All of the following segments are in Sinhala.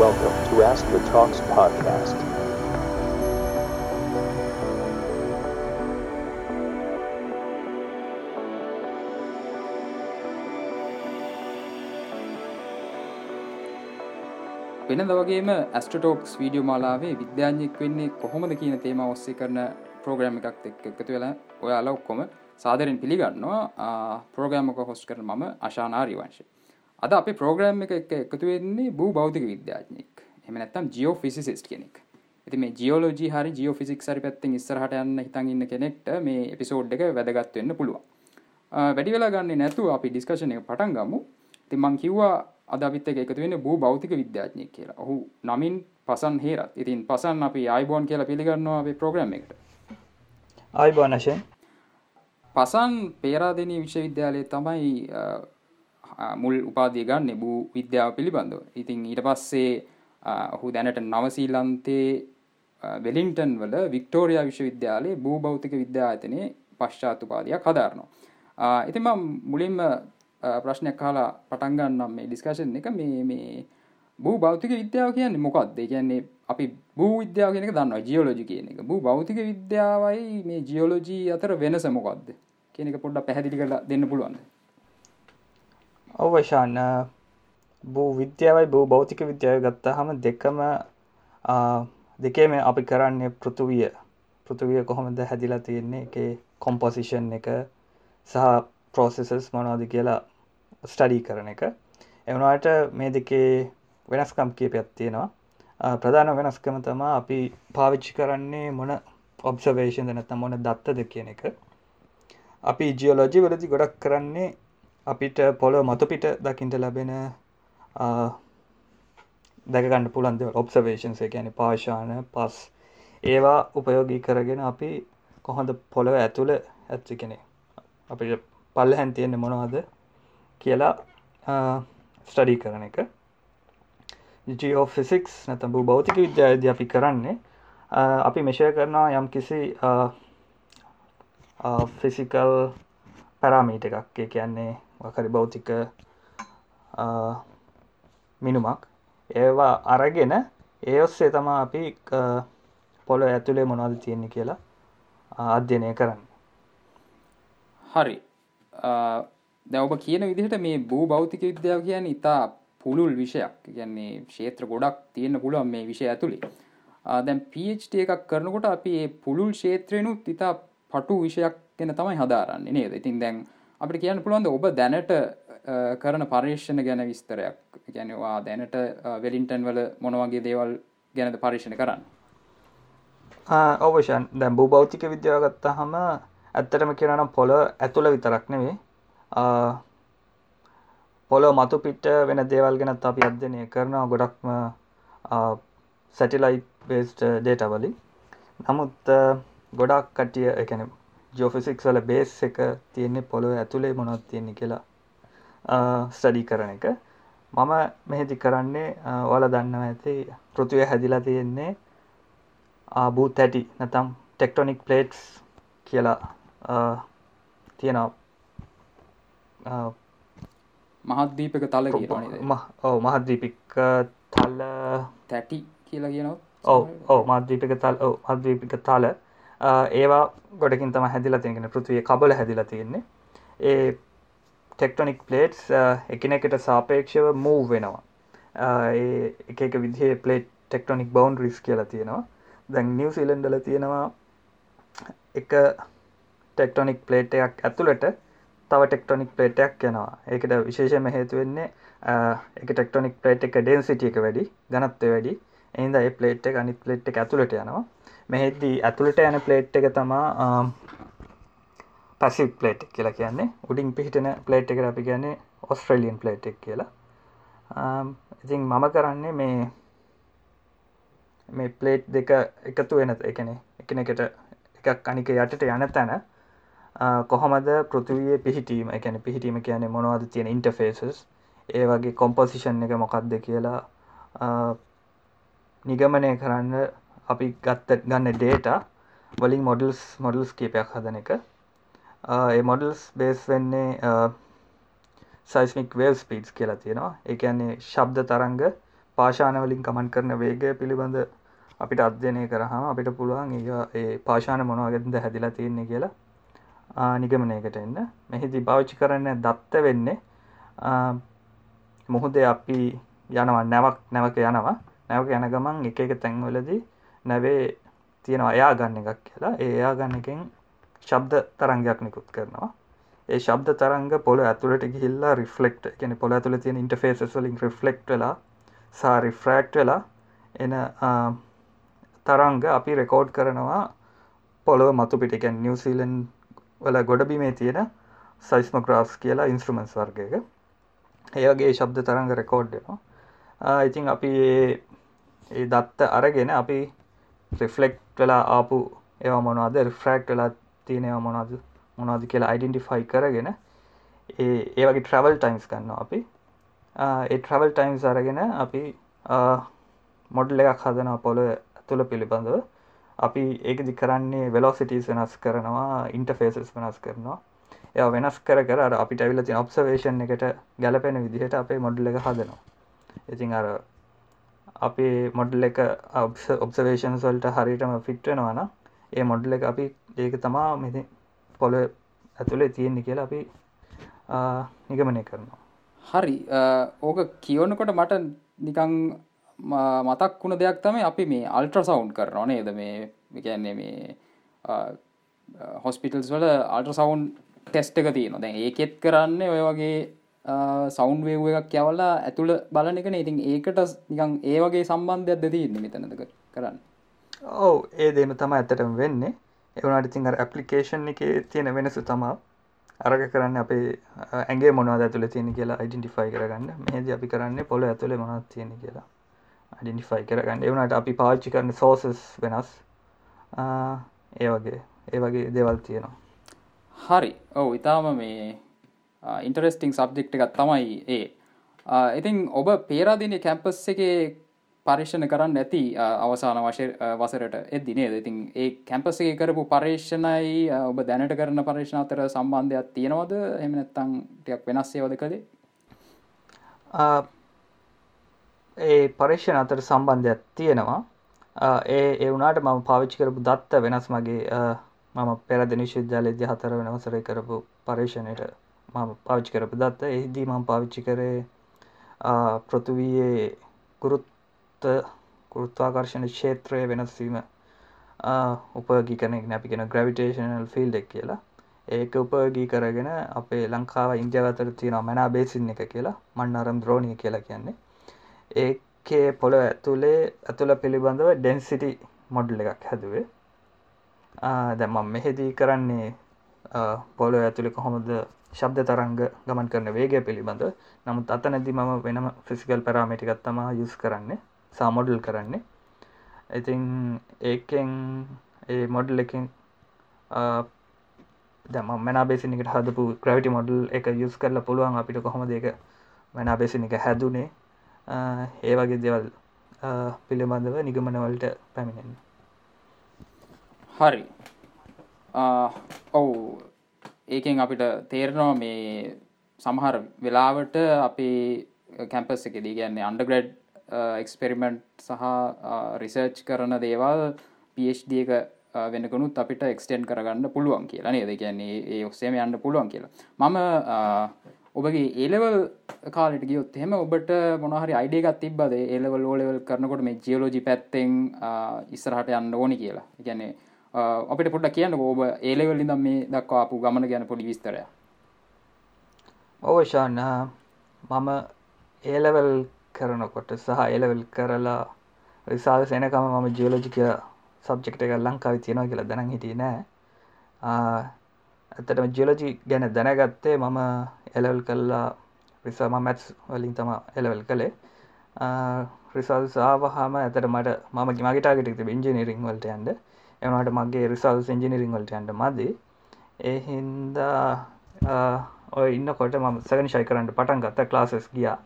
Welcome to Ask the Talks podcast. වෙනද වගේම ඇස්ටටෝක්ස් වීඩියෝ මාලාවේ විද්‍යාඥෙක් වෙන්නේ කොහොමද කියන තේම ඔස්සේ කරන ප්‍රෝග්‍රම් එකක් එක් එකතු වෙලා ඔයාලා ඔක්කොම සාදරෙන් පිළිගන්නවා ප්‍රෝග්‍රෑමක හොස් කර මම අශානාරිවංශ අද අපි ප්‍රෝග්‍රම් එක එක එකතු වෙන්නේ බූ බෞතික විද්‍යාඥෙක් එම නැත්තම් ජියෝ ෆිසිසිස්ට කෙනෙක් ඇති මේ ජියෝලෝජි හරි ජියෝ ෆිසික් සරි පැත්තෙන් ඉස්සරහට යන්න හිතන් ඉන්න කෙනෙක්ට මේ එපිසෝඩ් එක වැදගත් වෙන්න පුළුවන් වැඩි වෙලා ගන්න නැතු අපි ඩිස්කශන එක පටන් ගමු තිමං කිව්වා අද අපිත් එක එකතු වෙන බූ භෞතික විද්‍යාඥයෙක් කියලා. ඔහු නමින් පසන් හේරත්. ඉතින් පසන් අපි ආයිබෝන් කියලා පිළිගන්නවා අපේ ප්‍රෝග්‍රෑම් එකට. ආයිබෝන් වශයෙන්. පසන් පේරාදෙනී විශ්වවිද්‍යාලයේ තමයි මුල් උපාදිය ගන්න බූ විද්‍යාව පිළිබඳව. ඉතින් ඊට පස්සේ ඔහු දැනට නවසීලන්තේ වෙලින්ටන් වල වික්ටෝරයා විශ්වවිද්‍යාලයේ භූ භෞතික විද්‍යායතනයේ පශ්චාත් උපාධයක් හදාරනවා. ඉතින් මුලින්ම ප්‍රශ්නයක් කාලා පටන්ගන්නම් මේ ඩිස්කශන් එක. මේ මේ බූ භෞතික විද්‍යාව කියන්නේ මොකක්ද? කියන්නේ අපි භූ විද්‍යාව කියෙනෙක දන්න ජියෝලෝජි කියන එක. භූ භෞතික විද්‍යාවයි මේ ජියෝලෝජී අතර වෙනස මොකක්ද? කියනක පොඩ්ඩ පැහැදිලි කලා දෙන්න පුළුවන්ද? ඔවශාන්න භූ විද්‍යාවයි භූ භෞතික විද්‍යාව ගත්තා හම දෙකම දෙකේම අපි කරන්නේ පෘතුවිය පෘතුවිය කොහොමද හැදිලා තියෙන්නේ? එක කොම්පොසිෂන් එක සහ ප්‍රෝසෙසස් මොනවාද කියලා ස්ටඩී කරන එක. එවනාට මේ දෙකේ වෙනස්කම් කියපයක් තියෙනවා. ප්‍රධාන වෙනස්කම තමා අපි පාවිච්චි කරන්නේ මොන ඔබ්සවේෂන් නැත්ත මොන දත්තද කියන එක. අපි ජියෝලෝජි වලදි ගොඩක් කරන්නේ අපිට පොල මතුපිට දකිින්ට ලැබෙන දැකගන්න පුළන්ද ඔබ්සවේෂන්සේ ගැන පාශාන පස්. ඒවා උපයෝගී කරගෙන අපි කොහොඳ පොළොව ඇතුළ ඇත්ති කෙනෙ අපිට පල්ල හැන් තියෙන්නේ මොනවද කියලා ස්ටඩී කරන එක. ජෝ ෆිසික්ස් නැතඹූ භෞතික විද්‍යායද අපි කරන්නේ අපි මෙෂය කරනවා යම් කිසි ෆිසිකල් පැරාමීට එකක්. කියන්නේ වකරි භෞතික මිනුමක්. ඒවා අරගෙන ඒ ඔස්සේ තමා අපි පොල ඇතුළේ මොනවද තියෙන්නේ කියලා අධ්‍යනය කරන්න. හරි. දැවබ කියන විදිහට මේ භූ භෞතික විද්‍යාව කියන ඉතා පුළුල් විෂයක්. කියන්නේ ක්ෂේත්‍ර ගොඩක් තියෙන්න්න පුළුවන් මේ විෂය ඇතුළේ දැන් පට එකක් කරනකොට අපි පුළුල් ක්ෂේත්‍රයනුත් ඉතා පටු විෂයක් ගැන තමයි හදාරන්නේ නේද? ඉතින් දැන් අපට කියන්න පුළුවන්ද ඔබ දැනට කරන පර්ේෂණ ගැන විස්තරයක්? ගැනවා දැනට වෙලින්ටන් වල මොනවගේ දේවල් ගැනද පර්ේෂණ කරන්න? ඔවෂන් දැම් භූ භෞතික විද්‍යාවගත්තා හම ඇත්තටම කියනම් පොල ඇතුළ විතරක් නෙවේ පොලො මතු පිට වෙන දේවල් ගැනත් අපි අධ්‍යනය කරනවා ගොඩක්ම සැටිලයි් බේස්ට ඩේටවලින් නමුත් ගොඩක් කටිය එකන ජෝෆිසික්ස් වල බේස් එක තියෙන්නේ පොළොව ඇතුළේ මොනොත් තියෙන්නේ කියලා ස්ටඩි කරන එක. මම මෙහෙදි කරන්නේ ඔල දන්නව ඇති පෘතිවය හැදිලා තියෙන්නේ ආබූ තැටි නැතම් ටෙක්ටොනික් පලේට්ස් කියලා තියෙනවා. මහද්දීපක තල ඔව මහද්දීපික් තල්ල තැටි කියලා කියනවා ඔව ඕ මද්දීපික තල් මද්දීපික තල ඒවා ගොඩකින් තම හැදිලා තියෙන පෘතිවය කබල හැදිලා තියෙන්නේ. ඒ ටෙක්ටොනික් පලේට්ස් එකනෙකට සාපේක්ෂව මූ වෙනවා. ඒ එක එක විදිහේ පලේට් ටෙක්ටොනික් බවන්් රිස් කියලා තියෙනවා. දැන් නිව සිලන්ඩල තියෙනවා එක ටෙක්ටොනික් පලේට් එකක් ඇතුළට තව ටෙක්ටොනික් පලේටයක් යනවා. ඒකට විශේෂම හේතු වෙන්නේ එක ටෙක්ටොනික් පලේට් එක ඩෙන්සිටිය එක වැඩි ගනත්ව වැඩි. එහිද ඒ පලේට් එක අනිත් පලේට් එක ඇතුළට යනවා. මෙහෙදී ඇතුළට යන පලේට් එක තමා පසික් පලේට් කියලා කියන්නේ. උඩින් පිහිටන පලේට් එක අපි කියන්නේ ඔස්ට්‍රලියන් පලේට් එක කියලා. ඉතින් මම කරන්නේ මේ මේ පලේට් දෙක එකතු වෙන එකනෙ එකනෙකට එකක් අනික යටට යන තැන. කොහොමද පෘතිවයේ පිහිටීම එකැන පිහිටීම කියන මොනවද තියෙන ඉන්ටෆේසස් ඒ වගේ කොම්පොසිෂන් එක මොකක්ද කියලා නිගමනය කරන්න අපි ගත්ත ගන්න ඩේට වලින් මොඩල්ස් මොඩල්ස් කීපයක් හදන එක. ඒ මොඩල්ස් බේස් වෙන්නේ සයිස්මික් වේල් ස්පීඩ්ස් කියලා තියෙනවා. එකන්නේ ශබ්ද තරංග පාශානවලින් කමන් කරන වේගය පිළිබඳ අපිට අධ්‍යනය කරහම අපිට පුළුවන් ඒ පාශාන මොනවාගෙන්ද හැදිලා තියෙන්නේ කියලා නිගමනයකට එන්න. මෙහිදි භාවිච්චි කරන්න දත්ත වෙන්නේ මුහුදේ අපි යනවා නැවක් නැවක යනවා. නැවක යන ගමන් එක එක තැන්වලදී නැවේ තියෙනවා එයා ගන්න එකක් කියලා. ඒ එයා ගන්න එකෙන් ශබ්ද තරංගයක් නිකුත් කරනවා. ඒ ශබ්ද තරංග පොල ඇතුළට ගිහිල්ලා රිෆලෙක්ට් කියන පොල ඇතුළ තියෙන ඉන්ටර්ෆේසස් වලින් රිෆලෙක්ට් වෙලා සා රිෆ්‍රැක්ට් වෙලා එන තරංග අපි රෙකෝඩ් කරනවා පොළොව මතු පිට. එකැන් නිවසිීලන් වල ගොඩබිමේ තියෙන සයිස්මග්‍රාස් කියලා ඉන්ස්ට්‍රමන්ස් වර්ගයක. ඒවගේ ශබ්ද තරංග රෙකෝඩ්නවා ඉතින් අපි ඒ දත්ත අරගෙන අපි රිෆලෙක්් වෙලා ආපු ඒවා මොනවාද? රිෆ්‍රක්් වෙලා තියෙනවා මොනවාද? මොනවාද කියලා අයිඩෙන්ටිෆයි කරගෙන ඒ ඒවගේ ට්‍රවල් ටයිම්ස් ගන්න අපි. ඒ ට්‍රවල් ටයිම්ස් අරගෙන අපි මොඩල් එකක් හදනවා පොළ තුළ පිළිබඳව. අපි ඒකදි කරන්නේ වෙලෝසිටස් වෙනස් කරනවා ඉන්ටෆේසස් වෙනස් කරනවා. එය වෙනස් කර කර අපිට ඇවිල තින ඔබ්සවේෂන් එකට ගැලපෙන විදිහට අපේ මොඩල් එක හදනවා. ඉතින් අර අපේ මොඩල් එක ඔබ්සවේෂන් සොල්ට හරිටම ෆිට්වෙනවාන ඒ මොඩල් එක අපි ඒක තමා මෙති පොල ඇතුළේ තියෙන්නේ කියලා අපි නිගමනය කරනවා. හරි. ඕක කියවනකොට මට නිකං මතක් වුණ දෙයක් තමයි අපි මේ අල්ට්‍ර සවුන්් කරනවා නේද? මේ විකන්නේ මේ හොස්පිටල්ස් වල අල්ට්‍ර සවුන්් ටෙස්ට එක තියෙන දැන් ඒකෙත් කරන්න ඔය වගේ සෞන්් වේව එකක් යවල්ලා ඇතුළ බලන එක ඉතින් ඒකට නිකං ඒ වගේ සම්බන්ධයක් දෙතින්න මෙතනද කරන්න? ඔව ඒ දේම තම ඇතටම වෙන්නේ. එවනට ඉතින් ඇපලිකේෂන් එක තියෙන වෙනසු තමා අරග කරන්න අපේ ඇගේ මොනවද ඇතුළ තියෙන කියලා අයිඩෙන්ටිෆයි කරගන්න. මේද අපි කරන්න පොල ඇතුළ මොනත් තියෙන කියලා අඩිනිෆයි කරගන්න. එවනට අපි පාච්චි කරන්න සෝසස් වෙනස්. ඒ වගේ. ඒ වගේ දෙවල් තියෙනවා. හරි. ඔවු ඉතාම මේ ඉන්ටරෙස්ටිං සබ්ජෙක්් එකත් තමයි ඒ. ඉතින් ඔබ පේරාදින කැම්පස් එක පර්ේෂණ කරන්න ඇති අවසාන වශය වසරට එදදි නේද? ඉතින් ඒ කැම්පස එක කරපු පර්ේෂණයි ඔබ දැනට කරන පර්ේෂණ අතර සම්බන්ධයක් තියෙනවද? එම නැත්තං ටයක් වෙනස්සේවද කළේ ඒ පර්ේෂණ අතර සම්බන්ධයක් තියෙනවා. ඒ එවුනාට මම පාවිච්චි කරපු දත්ත වෙනස් මගේ මම පෙරද නිශවිද්‍යාලයේදී හතර වෙනවසරය කරපු පර්ේෂණයට මම පාවිච්චි කරපු දත්ත. එහිදී මම පාවිච්චි කරේ පෘතුවයේ ගුරුත්ත ගුරුත්වාකර්ශණ ක්ෂේත්‍රය වෙනස්වීම උපගී කනෙක් නැපිගෙන ග්‍රවිටේෂනල් ෆිල් එක් කියලා. ඒක උපගී කරගෙන අපේ ලංකාව ඉන්දියාවතර තියෙන මැනා බේසින් එක කියලා මන්නරම් ද්‍රෝණය කියලා කියන්නේ. ඒකේ පොළ ඇතුළේ ඇතුළ පිළිබඳව ඩෙන්සිටි මොඩ්ල එකක් හැදුවේ. දැම මෙහෙදී කරන්නේ පොල ඇතුළි කොහොමද ශබ්ද තරංග ගමන් කරන වේගය පිළිබඳ නමුත් අත නැති මම වෙනම ෆිසිකල් පැරාමිටිකත් තමා යුස් කරන්නේ සාමොඩල් කරන්නේ. ඉතින් ඒකෙන් ඒ මොඩල් එකින් දම මැනා බේසිනිකට හදපු ග්‍රවිටි මොඩල් එක යුස් කරලා පුළුවන් අපිට කොහොම දෙක මැනා බේසිනික හැදුනේ? ඒ වගේ දෙවල් පිළිබඳව නිගමනවලට පැමිණෙන් හරි. ඔවු. ඒකෙන් අපිට තේරනවා මේ සමහර වෙලාවට අපේ කැම්පස් එක දී ගැන්නේ අන්ඩග්‍රඩ් එක්ස්පෙරිමෙන්ට් සහ uh, රිසර්ච් කරන දේවල් පD එක uh, වෙනකනුත් අපිට එක්ස්ටෙන්් කරගන්න පුළුවන් කියලා නේද? කියන්නේ ඒ ඔක්සේම යන්න පුළුවන් කියලා. මම uh, ඔබගේ ඒලවල් කාලට ගියොත් එහෙම ඔබට මොනහරි අයිඩේගත් තිබ්බද? ඒලවල් ඕලවල් කරනකොට මේ ජියලෝජි පැත්තෙන් ඉස්සරහට යන්න ඕනි කියලා. ගැන්නේ අපිට පොඩ්ඩ කියන්න ඔබ ඒලෙවල්ලි දම් මේ දක්වාපු ගමන ගැන පොඩි විස්තරය ඕෂාන්න මම ඒලවල් කරනකොට සහ එලවල් කරලා රිසාල් සෙනකම මම ජියලෝජික සබ්ජෙක්ට එක ලංකාව තියෙනවා කියලා දැන හිටිය නෑ. ඇතටම ජියලෝජි ගැන දැනගත්තේ මම එලවල් කල්ලා රිසාම මැත්ස් වලින් තම එලවල් කළේ. රිසල් සාාවහම ඇතට මට මම ගිමගටාගට ඉංජිනීරිං වලට යන්ඩ එනට මගේ රිසල් ඉජිනිරිං වලට යන්ට මදි. එහින්දා ඔය ඉන්නකොට ම සගනි ශයි කරන්නට පටන් ගත්ත ක්ලාසස් ගියා.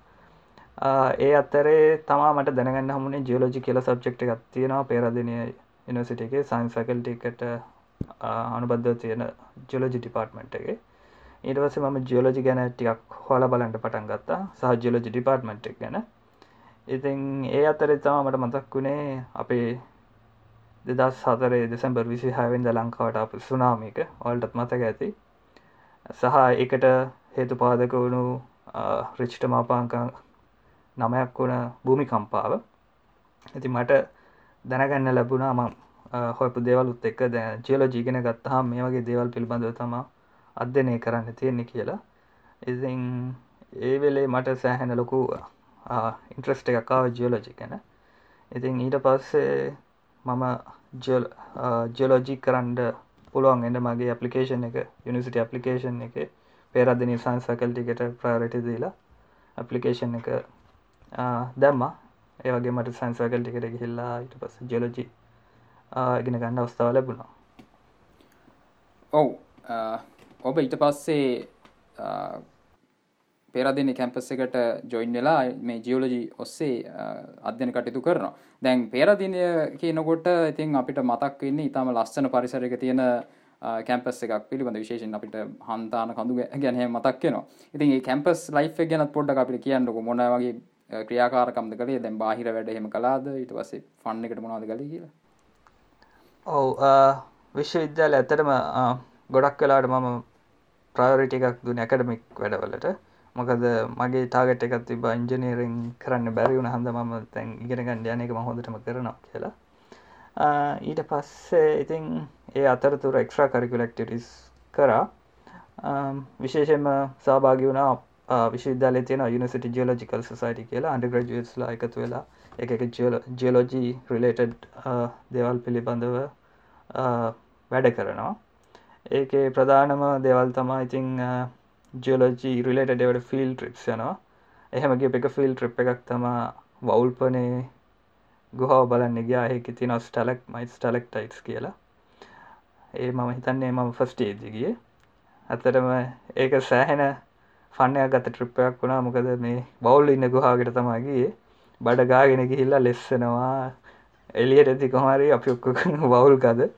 ඒ අත්තරේ තමා මට දැනගන්න හමුණේ ජියලෝජි කියල සබ්ෙක්් එකක් තියෙනවා. පේරදිනය යනිසිට එක සයින්ස් ෆැකල්ටිකට අනුබද්ධ තියෙන ජියලෝජි ඩිපාර්ට්මට් එක. ඊටවස ම ජියලෝජි ගැන ටිකක් හොල බලන්ට පටන් ගත්තා. සහ ජියලෝජි ඩිපාර්ට්මට් එක ගැන. ඉතින් ඒ අතරේ තම මට මතක් වුණේ අපේ දෙදස් සතරේ දෙසැම්බර් විසි හැවෙන්ද ලංකාවට අප සුනාමික ඔල්ටත් මතක ඇති. සහ එකට හේතු පාදක වුණු රිච්ට මාපාංක නමයක් වුණ භූමි කම්පාව ඇති මට දැනගන්න ලැබුණා ම හොයපු දේවලුත් එක්ක. දැ ජියලෝ ජීගෙන ගත්තහා මේ වගේ දේවල් පිළිබඳව තමා අධ්‍යනය කරන්න තියෙන්නේ කියලා. ඉතින් ඒ වෙලේ මට සෑහෙන ලොකු ඉන්ට්‍රස්ට එකකාව ජියලෝජි ගැන. ඉතින් ඊට පස්සේ මම ජියලෝජි කරන්ඩ පුළුවන් එන්න මගේ අපපලිකේෂන් එක යනිසිට අපපලිකේෂන් එක පේරදනි සංසකල්ටිකට ප්‍රාරටි දීලා අපපලිකේෂන් එක දැම්ම. ඒවගේ මට සංසකල්ටිකට ගිහිල්ලා ඊට පස්ස ජලෝජි ගෙන ගන්න අවස්ථාව ලැබුණා. ඔව් ඔබ ඊට පස්සේ පෙරදින කැම්පස් එකට ජොයින් වෙලා මේ ජියෝලජි ඔස්සේ අධ්‍යන කටයුතු කරනවා. දැන් පේරදිනය කියනකොට ඉතින් අපිට මතක් වෙන්නේ ඉතාම ලස්සන පරිසරක තියෙන කැම්පස් එකක් පිළිබඳ විශේෂෙන් අපිට හන්තාන කඳු ගැන මතක් වෙනවා. ඉතින් ඒ කැම්පස් ලයි් ගැනත් පොඩ්ඩ අපිට කියන්නක මොන වගේ ක්‍රියාකාරකම්ද කළේ? දැන් බාහිර වැඩ හෙම කලාද ඊට පස්සේ ෆන්න එකට මොනාද කළ කියලා. ඔව් විශ්වවිද්‍යාල ඇත්තටම ගොඩක් වෙලාට මම ප්‍රයෝරිට එකක් දුන ඇකඩමික් වැඩවලට. මොකද මගේ ටාගට එකත් තිබ ඉංජනීරෙන් කරන්න බැරි වුණ හඳ ම තැන් ඉගෙනගන්න යනක මහොදටම කරනවා කියලා. ඊට පස්සේ ඉතින් ඒ අතරතුර එක්්‍රා කරිකුලෙක්ටරිස් කරා. විශේෂෙන්ම සභාගි වුණා විශවිද්‍යාල තියෙන යුනිසිට ජියලෝජිකල් සයිට කියලා. අන්ඩග්‍රජස්ලා එකතු වෙලා එක ජියලෝජී රිලේටඩ් දේවල් පිළිබඳව වැඩ කරනවා. ඒකේ ප්‍රධානම දේවල් තමා ඉතිං ජියලෝජී රිලට ඩෙවට ෆිල් ට්‍රිප්ස් යනවා. එහෙමගේ එක ෆිල් ට්‍රිප් එකක් තමා වවුල්පනේ ගුහාව බලන්න ගයා. ඒක තින ස්ටලක් මයි ස්ටලෙක් ටයිස් කියලා. ඒ මම හිතන්නේ මම ෆස්ටේජිගිය ඇතරම ඒක සෑහෙන ෆන්නයක් ගත ට්‍රිප්පයක් වුණා. මොකද මේ බෞල් ඉන්න ගුහාගෙන තමාගේ බඩ ගාගෙන ගිහිල්ලා ලෙස්සනවා. එලියට ඇති කොහරි අපි ඔක්කො වවුල් ගද.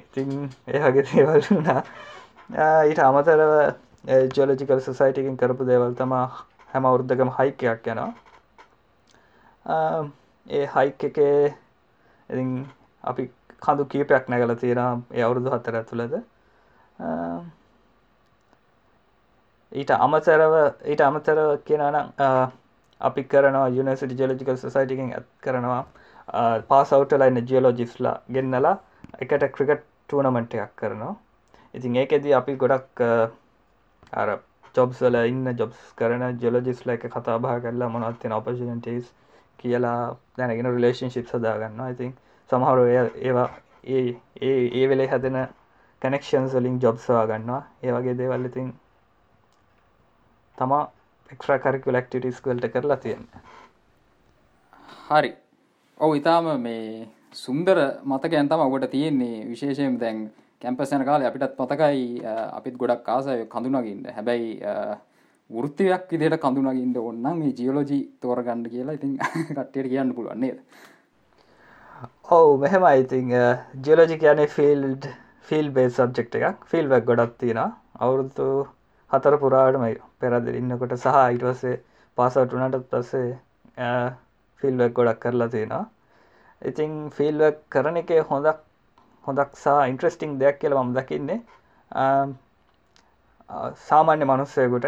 ඉතින් ඒහගේ දේවල් වුණා. ඊට අමතරව ජෝලජිකල් සොසයිටකින් කරපු දේවල් තමා හැම අවුරුද්ධකම හයිකයක් යනවා. ඒ හයික් එකේ ඉ අපි කඳු කීපයක් නැගල තියෙන ඒ අවුරුදු හත්තර ඇතුළද ඊට අමතරව ඊට අමතරව කියනනම් අපි කරනවා යුනිසිට ජලජිකල් සොසයිටිකින් ඇත් කරනවා පාසවටලයින්න ජියලෝජිස්ලා ගෙන්නලා එකට ක්‍රිකට් ටූනමට් එකක් කරනවා. ඉතින් ඒකෙදී අපි ගොඩක් අර ජොබ්සල ඉන්න ජොබ්ස් කරන ජොලජිස්ල එක කතා බා කරලා මොනත්තින ඔපසිටස් කියලා දැනගෙන රිලේෂන්ශිප් සදාගන්න ඉතින් සමහරු ඒවා ඒ ඒ ඒ වෙලේ හැදෙන කනෙක්ෂන් වලින් ජොබ්ස්වා ගන්නවා. ඒ වගේ දේවල් ඉතින් තමා එක්්‍රා කරිකු ලක්ටිටස් වලට කරලා තියෙන හරි. ඔවු ඉතාම මේ සුන්දර මතක ඇන්තම ඔබට තියෙන්නේ. විශේෂයෙන් දැන් කැම්පස් යන කාලේ අපිටත් මතකයි අපිත් ගොඩක් ආසය කඳුනගින්න. හැබැයි වෘත්තියක් විදිහට කඳුනගින්න ඕන්නම් මේ ජියෝලොජි තෝරගන්න කියලා ඉතින් කට්ටියට කියන්න පුළුවන් නේද? ඔව් මෙහෙම ඉතින් ජියෝලොජි කියන්නේ ෆිල්ඩ් ෆිල් බේස් සබ්ජෙක්ට් එකක්. ෆිල්වක් ගොඩක් තියෙනවා. අවුරුදු හතර පුරාටම පෙරදිර ඉන්නකොට සහ ඊට පස්සේ පාසට වනට පස්සේ ෆිල්වක් ගොඩක් කරලා තියෙනවා. ඉතින් ෆිල්වක් කරන එක හොඳක් හොඳක්සා ඉන්ට්‍රස්ටිං දෙයක් කියල ම දකින්නේ. සාමාන්‍ය මනුස්සයකුට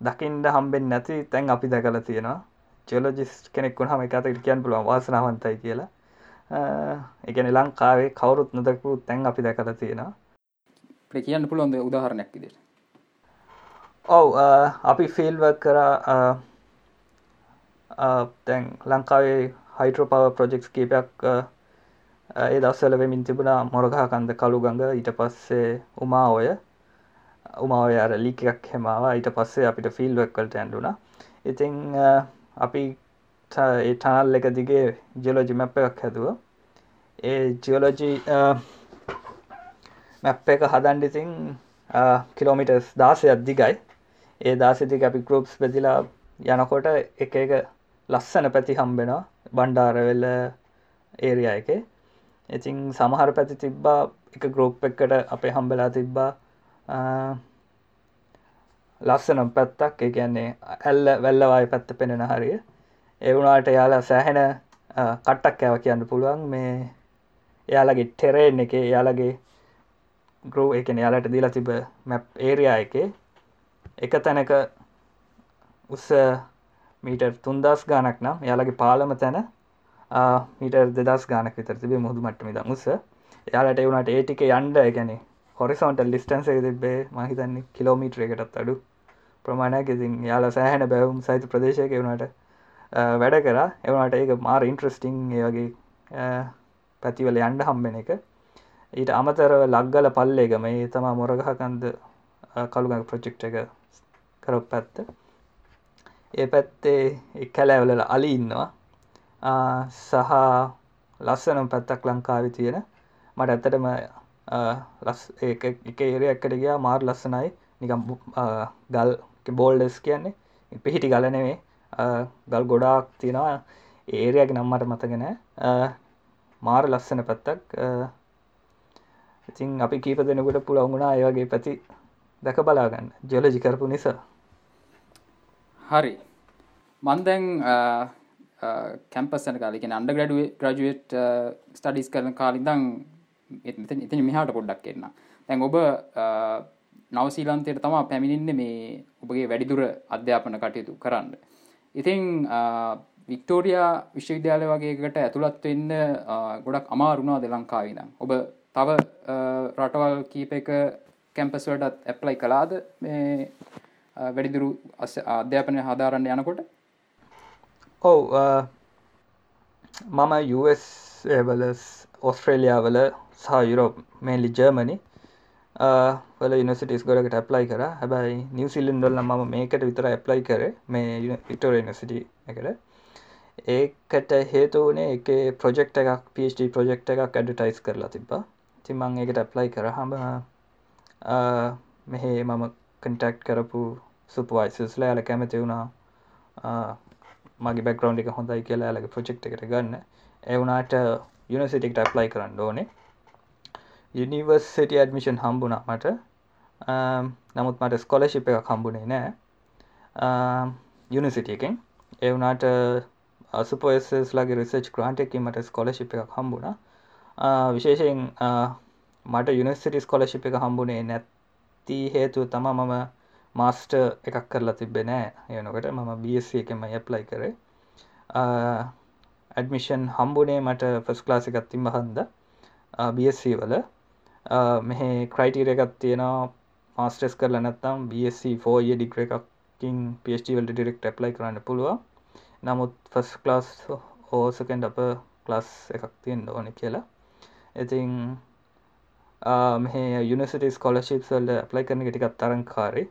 දකිින්ට හම්බෙන් නැති තැන් අපි දැකල තියෙනවා. ජෙලෝජිස් කෙනෙක් හම එකතට කියන්න පුළුවන් වාසනාවන්තයි කියලා. එකන ලංකාවේ කවරුත් නොදකපු තැන් අපි දැකල තියෙනවා. කියන්න පුළුවන්ද උදාහරණයක් විදිට ඔව් අපි ෆිල්ව කර තැන් ලංකාවේ හයිට්‍රෝ පව ප්‍රජෙක්ස් කීපයක් ඒ දස්සල වෙමින් තිබුණා මොරගහකන්ද කළු ගඟ. ඊට පස්සේ උමා ඔය උමාවය අර ලික එකක් හෙමවා. ඊට පස්සේ අපිට ෆිල්වක්වලට ඇන්ඩුනා ඉතිං අපි ඒ ටනල් එක දිගේ ජියලෝජි මැප් එකක් හැදුව. ඒ ජියලෝජි මැප් එක හදන්ඩිතින් කිලෝමිටස් දාසය අද්දිගයි ඒ දාසිතික අපි ගරුප්ස් බෙදිලා යනකොට එක එක ලස්සන පැති හම්බෙනවා. බණ්ඩාරවෙල්ල ඒරිය එක. ඉතින් සමහර පැති තිබ්බා එක ග්‍රෝප් එකට අපේ හම්බෙලා තිබ්බා. ලස්සනම් පැත්තක් ඒ කියන්නේ ඇල්ල වැල්ලවාය පැත්ත පෙනෙන හරිය. එවුණට යාලා සෑහෙන කට්ටක් ඇව කියන්න පුළුවන්. මේ එයාලගේ ටෙරේන් එක යාලගේ ග්‍රෝ එකන යාලට දීලා තිබ මැප් ඒරයා එක එක තැනක උස්ස මීටර් තුන්දස් ගානක් නම් යාලගේ පාලම තැන මීටර් දෙදස් ගානක් විතර තිබේ මුහදු මට්ටමි ද මුස්ස යාලට එවුණට ඒටික යන්ඩ ගැන හොරිසන්ට ලිස්ටන්ස තිබේ මහිතන්නේ කිලෝමීට්‍ර එකටත් අඩු ප්‍රමාණයක්. ඉතින් යාලා සෑහෙන බැවුම් සහිත ප්‍රදේශයක වුණට වැඩ කර. එවනට ඒක මාර ඉන්ට්‍රස්ටිං ඒ වගේ පැතිවල යන්ඩ හම්බෙන එක. ඊට අමතරව ලක්ගල පල්ලේගම ඒ තමා මොරගහකන්ද කළුග ප්‍රොජෙක්් එක කරොප් පැත්ත. ඒ පැත්තේ කැලෑවලල අලි ඉන්නවා. සහ ලස්සනම් පැත්තක් ලංකාවි තියෙන. මට ඇත්තටම ලස් එක ඒරයක්කට ගයා මාර් ලස්සනයි. නිකම් ගල් බෝල්ඩස් කියන්නේ. පිහිටි ගලනෙවේ ගල් ගොඩාක් තියෙනවා. ඒරයක් නම්මට මතගෙන මාර ලස්සන පැත්තක්. ඉතින් අපි කීප දෙනකුට පුළවුණා ඒවගේ පැති දැක බලාගන්න. ජොලජි කරපු නිසා. හරි. මන්දැන් කැම්පස්සන කාලෙක අන්ඩ ගඩුව ග්‍රජුවට් ස්ටඩිස් කරන කාලිදං ඉතින් මිහාට පොඩ්ඩක් එන්න තැන් ඔබ uh, නවසීලන්තයට තමා පැමිණින්න මේ ඔබගේ වැඩිදුර අධ්‍යාපන කටයුතු කරන්න. ඉතිං uh, වික්ටෝරියා විශ්වවිද්‍යාල වගේකට ඇතුළත් වෙන්න uh, ගොඩක් අමාරුණා ද ලංකාවින ඔබ තව රටවල් කීප එක කැම්පස්වටත් ඇප්ලයි කලාද මේ වැඩිදුරු අධ්‍යාපනය හදාරන්න යනකොට? ඔව් මම වල ඔස්ට්‍රේලියාවල සහ යුරෝප් මේලි ජර්මනි වල යනිසිටස් ගොඩකට ඇප්ලයි කර. හැබයි නිවසිල්ලන්ඩොල්ල ම මේකට විතර ඇප්ලයි කර. මේ වික්ටෝර නිසිට එකට. ඒකට හේතුවනේ එක ප්‍රජෙක්් එකක් පD ප්‍රජෙක්් එකක් ඇඩටයිස් කරලා තිබා තිමං ඒකට ඇප්ලයි කර හම මෙහේ මම කටෙක්් කරපු සුපවයිසස්ලා යාල කැමති වුණා. මගේ බැක්රවන්් එක හොඳයි කියලා ඇලගේ ප්‍රජෙක්් එකට ගන්න. එවුනාට යුනිසිටික්ට ඇප්ලයි කරන්න ඕනේ. යනිවර්සිට ඇඩමිෂන් හම්බුණ මට. නමුත් මට ස්කොලශිප් එක කම්බුණේ නෑ. යුනිසිටිය එකෙන්. එවුනාට අසුපෝස්ලගේ රිසර්ච් ග්‍රන්ට් එකින් මට ස්කොලශිප් එක හම්බුණ. විශේෂයෙන් මට යුනිසිටි ස්කොලශිප් එක හම්බුණේ නැත්ති හේතු තම මම මාස්ට එකක් කරලා තිබෙනෑ යනකට මම බSC එකම ඇප්ලයි කරේ. ඇඩමිෂන් හම්බුනේ මට ෆස් ක්ලාසි එකත්තිම හන්ද? BSC වල. මෙහ ක්‍රයිටීර එකත් තියෙනවා මාස්ටස් කරල නැත්තම් BSC ෆෝය ඩිග්‍ර එකකින් පවල්ට ඩිරෙක්ට ඇප්ලයි කරන්න පුළුව නමුත් ෆස් ක්ලාස් ඕසකෙන්ඩ අප ක්ලස් එකක් තියෙන් ඕන කියලා. ඉතිං මෙහ යුනිසිට ස්කොලශිප් සල්ල ප්ලයි කරන ටිකත් තරංකාරේ.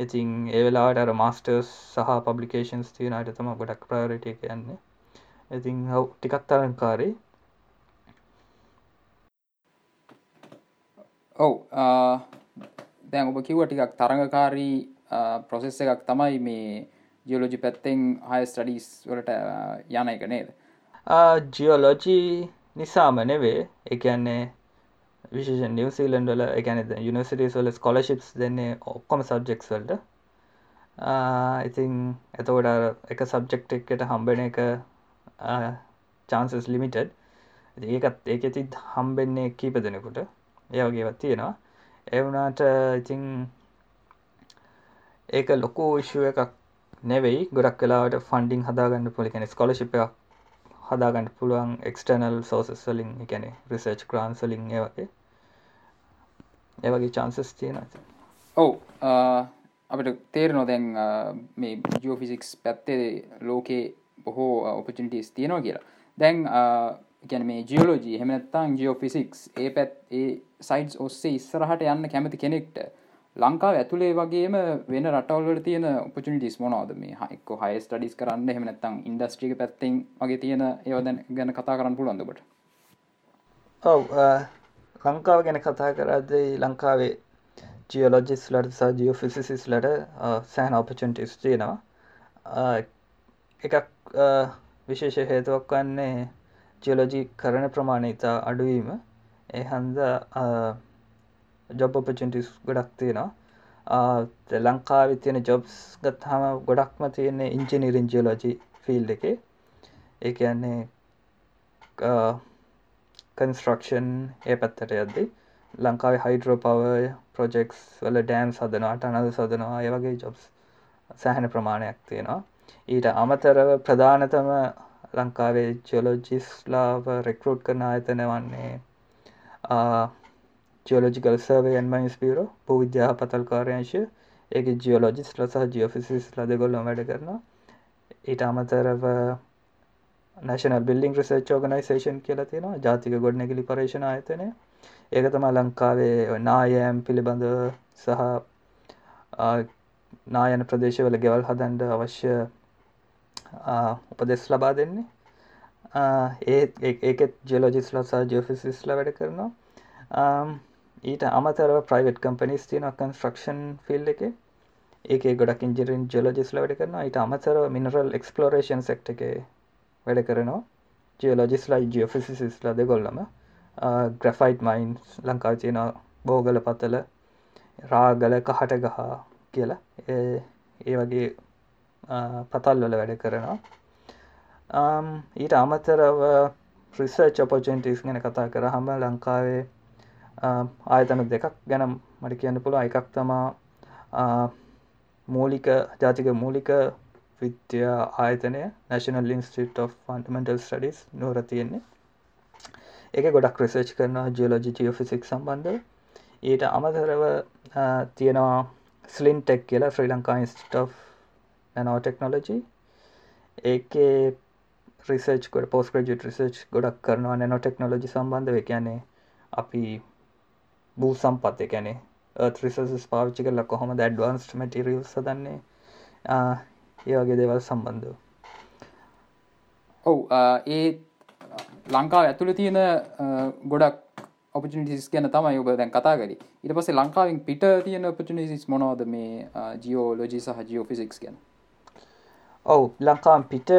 ඉතින් ඒ වෙලාට අර මස්ටර්ස් සහ පබ්ලිකේන්ස් තියෙනට තම ගොඩක් ප්‍රයෝරිට කියන්නේ ඉතින් හව් ටිකත් තරංකාරේ ඔව් දැන් ඔබ කිව්ව ටිකක් තරඟකාරී ප්‍රොසෙස් එකක් තමයි මේ ජියෝලෝජි පැත්තෙන් හය ස්ටඩීස් වලට යන එක නේද? ජියෝලෝජී නිසාම නෙවේ එකන්නේ විශේෂ නිවසිීලන්ඩ වල එකැන යුනිසිටස් වල ස්කොලශිප්ස් දෙන්නේ ඔක්කොම සබ්ජෙක්ස් වල්ට ඉතින් එතකොට එක සබ්ජෙක්් එකට හම්බෙන එක චාන්සස් ලිමිටඩ් ඒකත් ඒක ඇති හම්බෙන්නේ කීප දෙනෙකුට. ඒවගේවත් තියෙනවා. එවුනාට ඉතිං ඒක ලොකු විශ්ුව එකක් නෙවෙයි. ගොඩක් කලාවට ෆන්ඩිං හදාගන්න පොලිකැන ස්කොලශිප් එකක් හදාගන්න පුළුවන්. එක්ස්ටර්නල් සෝසස් වලින් එකැන රිසර්ච් ක්‍රාන්සලින් ඒ වගේ. ඒවගේ චාන්සස් තියෙන ඔව් අපට තේර නොදැන් මේ ජෝෆිසික්ස් පැත්තේ ලෝකේ බොහෝ ඔපචිටිස් තියෙනවා කියලා. දැන් ගැන මේ ජියෝලෝජී හෙමනත්තං ජියෝෆිසික්ස් ඒ පැත් ඒ සයිඩ් ඔස්සේ ඉස්සරහට යන්න කැමති කෙනෙක්ට ලංකාව ඇතුළේ වගේම වෙන රටවල්ලට තියෙන උපචනිටිස් මොනවද? මේ හයික හය ස්ටඩිස් කරන්න හෙමනත්තං ඉන්ඩස්ට්‍රික පැත්තෙන් වගේ තියෙන ඒවදැන් ගැන කතා කරන්න පුළන්දකට ඔව ලංකාව ගැන කතා කරද්දේ ලංකාවේ ජියෝලොජිස් ලට සහ ජියෝ ෆිසිසිස් ලට සෑහන ඔපචන්ටිස් තියෙනවා. එකක් විශේෂ හේතුවක් වන්නේ ජියලෝජී කරන ප්‍රමාණය ඉතා අඩුවීම. ඒ හන්ද ජොබ් ඔපචන්ටිස් ගොඩක් තියෙනවා. ලංකාව තියෙන ජොබ්ස් ගත්හම ගොඩක්ම තියන්නේ ඉංජිනිරින් ජියලෝජී ෆිල් එක. ඒ කියන්නේ කන්ස්ට්‍රක්ෂන් ඒ පැත්තට යද්දි ලංකාවේ හයිඩ්‍රෝ පව ප්‍රොජෙක්ස් වල ඩෑම් සදනවාට අනද සදනවා ඒ වගේ ජොබ්ස් සෑහෙන ප්‍රමාණයක් තියෙනවා. ඊට අමතරව ප්‍රධානතම ලංකාවේ ජියලෝජිස්ලාව රෙක්රෝට් කරන ආයතන වන්නේ ජියෝලෝජිකල් සර්වේ එන්මයිස් පිරෝ පූවිද්‍යා පතල් කාර්යංශය ඒක ජියෝලෝජිස්ල සහ ජියෝෆිසිස් ලද ගොල්ලො වැඩ කරනවා. ඊට අමතරව නැශනල් බිල්ලිං රිසර්ච් ෝගනයිසේෂන් කියලා තියෙනවා. ජාතික ගොඩනැගිලි පර්ේෂණ ආයතනය. ඒක තම ලංකාවේ නායෑම් පිළිබඳ සහ නායන ප්‍රදේශවල ගෙවල් හදන්ඩ අවශ්‍ය උපදෙස් ලබා දෙන්නේ. ඒ ඒකෙත් ජියලෝජිස්ලා සහ ජියෝෆිසිස්ලා වැඩ කරනවා. ඊට අමතරව ප්‍රයිවට් කම්පනිස් තියන කන්ස්ට්‍රක්ෂන් ෆිල් එක. ඒක ගොඩක් ඉන්ජරින් ජලෝජිස්ල වැඩ කරනවා. ඊට අමතරව මිනරල් එක්ස්පලෝරේෂන් සෙක්ට එක වැඩ කරනවා. ජියලෝජිස්ලයි ජියෝෆිසිස්ලා දෙගොල්ලම ග්‍රෆයිට් මයින් ලංකාව තියෙන බෝගල පතල රාගල කහට ගහ කියලා. ඒ වගේ පතල් වල වැඩ කරනවා. ඊට අමතරව රිසර්ච් ඔපෝචන්ටිස් ගැන කතා කර හම ලංකාවේ ආයතන දෙකක් ගැන මට කියන්න පුළුව එකක් තමා මූලික ජාතික මූලික විද්‍යා ආයතනය national institute of fundamental studies නොර තියෙන්නේ. එක ගොඩක් රිසර්ච් කරන ජියලෝජි ජියෝෆිසික් සම්බන්ධ ඊට අමතරව තියෙනවා ස්ලින් ටෙක් කියලා Sri Lanka institute of nano technology ඒකේ රිසර්ච් කොට පෝස් ග්‍රජට රිසර්ච් ගොඩක් කරනවා නැනෝ ටෙක්නොලජි සම්බන්ධ කියන්නේ අපි බූ සම්පත් එකැනේ ත්‍රිසස් පාවිච්චි කරලා කොහොම ඇඩ්වන්ස්ට මටිරියල් සදන්නේ ඒ වගේ දේවල් සම්බන්ධ ඔව් ඒ ලංකාව ඇතුළ තියෙන ගොඩක් ඔපිටිස් ගැන තමයි ඔබ දැන් කතා කරි. ඉට පසේ ලංකාවෙන් පිට තියෙන ඔපිටිනිසිස් මොනවද මේ ජියෝලෝජි සහ ජියෝෆිසික්ස් ගැන? ඔව් ලංකාම් පිට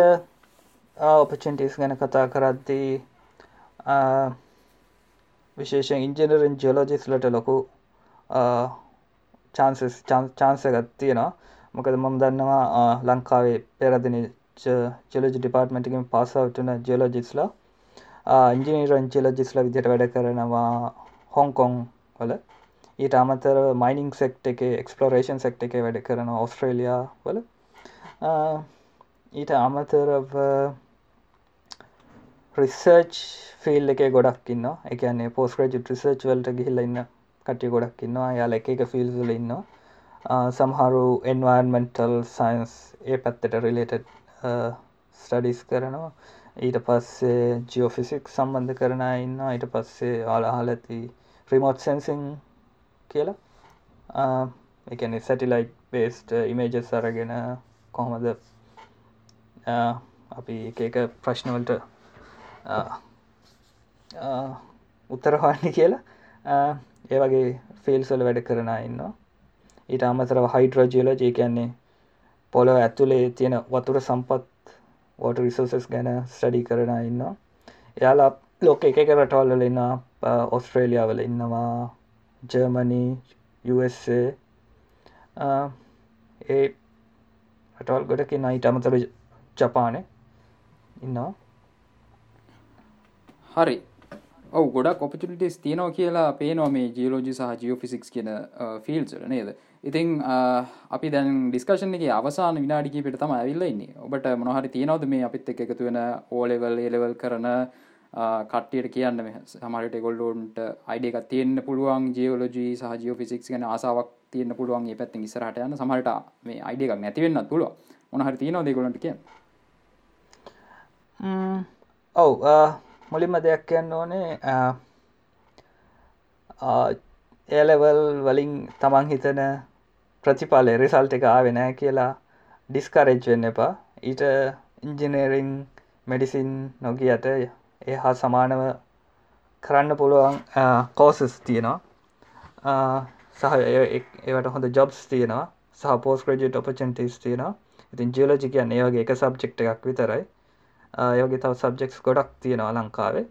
ඔපචන්ටිස් ගැන කතා කරද්දී විශේෂෙන් ඉංජනරෙන් ජියලෝජිස්ලට ලොකු චාන්සස් චාන්සගත් තියෙනවා මොකද මම දන්නවා ලංකාවේ පෙරදින ජලජ ඩිපාර්ට්මටිකින් පාසවටන ජියලෝජිස්ලා ඉංජිනීරන් ජියලජිස්ලා විදියට වැඩ කරනවා හොංකොං වල. ඊට අමතර මයිනිං සෙක්ට එක එක්ස්පලෝරේෂන් සෙක්ට එක වැඩ කරන ඔස්ට්‍රේලයා වල. ඊට අමතරව රිසර්ච් ෆිල් එක ගොඩක් ඉන්න එකන්නේ පෝස් ග්‍රජ් රිසර්ච් වලට ගිහිල්ල ඉන්න කටිය ගොඩක් ඉන්නවා. යාල එක එක ෆිල්සල ඉන්න සම්හරු එන්වර්මෙන්ටල් සයින්ස් ඒ පැත්තට රිලේට ස්ටඩිස් කරනවා. ඊට පස්සේ ජියෝෆිසික් සම්බන්ධ කරන ඉන්න ඊට පස්සේ ආලාහල ඇති රිමෝට් සැන්සිං කියලා. එකන සැටිලයිට් බේස්ට ඉමේජස් අරගෙන කොහොමද අපි එක එක ප්‍රශ්නවලට උත්තරහන්න කියලා. ඒ වගේ ෆිල්සොල වැඩ කරන ඉන්න ඊට අමතරව හයිඩ්‍රෝජියලජී කියන්නේ පොලොව ඇතුළේ තියෙන වතුර සම්පත් වෝට රිසෝසස් ගැන ස්ටඩි කරන ඉන්න එයාලා ලෝක එක එක රටවල්ල ඉන්න ඔස්ට්‍රේලියාවල ඉන්නවා ජර්මනී ඒ රටවල් ගොඩකින් අයිට අමතර ජපානය ඉන්නවා. හරි. ඔව ගොඩක් ඔපිටිස් තියනෝ කියලා පේනවා මේ ජියලෝජි සහ ජියෝෆිසික්ස් කියන ෆිල්සට නේද? ඉතින් අපි දැන් ඩිස්කශන එක අවසාන විනාඩිකි පිට තම ඇවිල්ලන්නේ ඔබට මොනහරි තියෙනවද මේ අපිත් එක එකතු වෙන ඕලෙවල් ඒලෙවල් කරන කට්ටියට කියන්න සමට ගොල්ලෝන්ට අයිඩ එකක් තියෙන්න්න පුළුවන් ජියෝලෝජී සහ ජියෝෆිසික්ස් ගැන ආසාවක් තියන්න පුළුවන් ඒ පැත්ති ඉස්සරහට යන්න. සමට මේ අයිඩ එකක් නැතිවෙන්න පුළුව මොනහරි තියෙනව දෙගොලට කිය ඔව් මුලින්ම දෙයක් කියන්න ඕනේ ඒලෙවල් වලින් තමන් හිතන ප්‍රතිපාලය රිසල්ට එක ආවෙනෑ කියලා ඩිස්කරෙජ් වෙන්න එපා. ඊට ඉංජිනේරිං මෙඩිසින් නොගියට ඒ හා සමානව කරන්න පුළුවන් කෝසස් තියෙනවා. සහ ඒවට හොඳ ජොබ්ස් තියෙනවා. සහ පෝස් ක්‍රජට ඔපචන්ටස් තියෙනවා. ඉතින් ජියලජි කියන්න ඒ වගේ එක සබ්ජෙක්් එකක් විතරයි. යෝගේ තව සබ්ජෙක්ස් ගොඩක් තියෙනවා ලංකාවේ.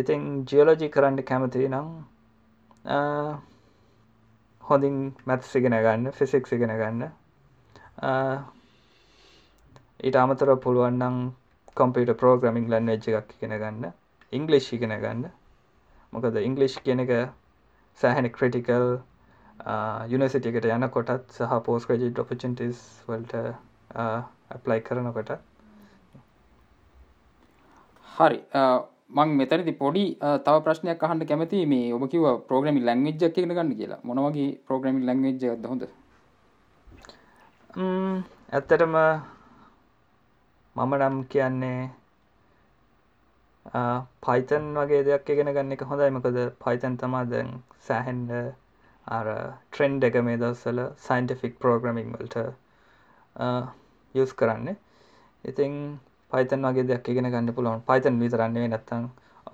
ඉතින් ජියලෝජි කරන්න කැමති නම් හොඳින් මැත්ස් ඉගෙන ගන්න ෆිසික්ස් ඉගෙන ගන්න. ඊට අමතර පුළුවන්නම් කොම්පියට පෝග්‍රමිං ලන්න එජ් එකක් ඉගෙන ගන්න. ඉංගලිෂ් ඉගෙන ගන්න. මොකද ඉංගලිෂ් කියන එක සෑහෙන ක්‍රටිකල් යුනිසිටිකට යන කොටත් සහ පෝස් ක්‍රජිට ඔපචන්ටස් වල්ට ඇප්ලයි කරනකොට හරි. මං මෙතනති පොඩි තව ප්‍රශ්නයක් අහන්ට කැමති මේ ඔබ කිව ප්‍රෝග්‍රමි ලංවෙජ් එකන ගන්න කියලා. මොනවගේ ප්‍රෝග්‍රමි ලංවෙජ් හොඳ? ඇත්තටම මම නම් කියන්නේ පයිතන් වගේ දෙයක් ඉගෙන ගන්න එක හොඳයි. මකද පයිතන් තමා දැන් සෑහෙන්ඩ අර ට්‍රෙන්ඩ් එක මේ දස්සල සයින්ටිෆික් ප්‍රෝග්‍රමිං වලට යස් කරන්න. ඉතිං පයිතන් වගේ දෙයක් ඉගෙන ගන්න පුළුවන්. පයිතන් විතරන්නේ නැත්තං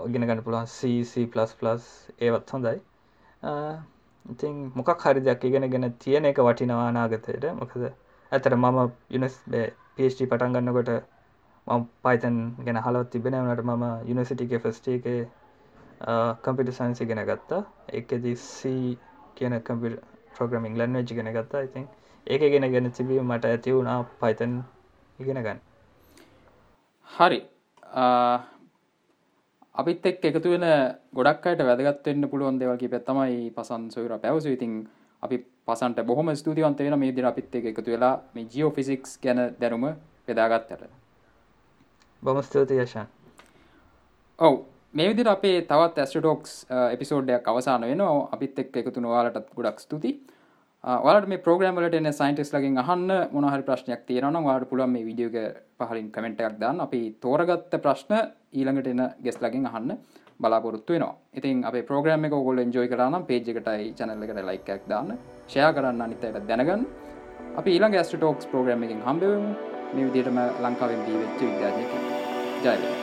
ගෙන ගන්න පුළුවන් ඒවත් හොඳයි. ඉතින් මොකක් හරි දෙයක් ඉගෙන ගෙන තියෙන එක වටිනවා නාගතයට මොකද ඇතර මම යුනස් පස්ටි පටන් ගන්නකොට මම පයිතන් ගැන හලවත් තිබෙන වනට මම යුනිසිටික ෆස්ටේ එක කම්පිට සයින්සි ගෙන ගත්තා. එකදී සී කියන කම්පි ප්‍රෝග්‍රමිං ලන්න වෙච්චි ගෙන ගත්තා. ඉතින් ඒක ගෙන ගෙන තිබීම මට ඇති වුණා පයිතන් ඉගෙන ගන්න. හරි. අපිත් එක් එකතු වෙන ගොඩක්ට වැදගත්වන්න පුළුවන් දෙවල්කි පැත්තමයි පසන් සොයර පැවස ඉතින් අපි පසන්ට බොහොම ස්තුතිවන්ත වෙන මේ දිර අපිත් එක එකතු වෙලා මේ ජියෝ ෆිසික්ස් ගැන දැනුම පෙදාගත්තට බොම ස්තුතියශන් ඔව්. මේ විදිර අපේ තවත් ඇස්ටටෝක්ස් එපිසෝඩ්ඩයක් අවසාන වෙන අපිත් එක් එකතු නොවාලටත් ගොඩක් ස්තුති වලට මේ ප්‍රෝග්‍රමලට එන්න සයින්ටස් ලගින් අහන්න මොනහරි ප්‍රශ්නයක් තියෙනන වාට පුළන් මේ විඩියෝග පහලින් කමෙන්ටයක් දාන්න. අපි තෝරගත්ත ප්‍රශ්න ඊළඟට එන ගෙස් ලගින් අහන්න බලාපොරත්තු වෙනවා. ඉතින් අප ප්‍රෝග්‍රම එක ගොල එන්ජෝයි කරනම් පේජ්කටයි චනල්ලකට ලයිකක් දාන්න. ෂය කරන්න අනිතයට දැනගන්න. අපි ඊළඟ ඇස්ට ටෝක්ස් ප්‍රෝග්‍රම එකින් හම්බවමු. මේ විදිටම ලංකාවෙන් දී වෙච්ච විද්‍යාජයක ජයවෙන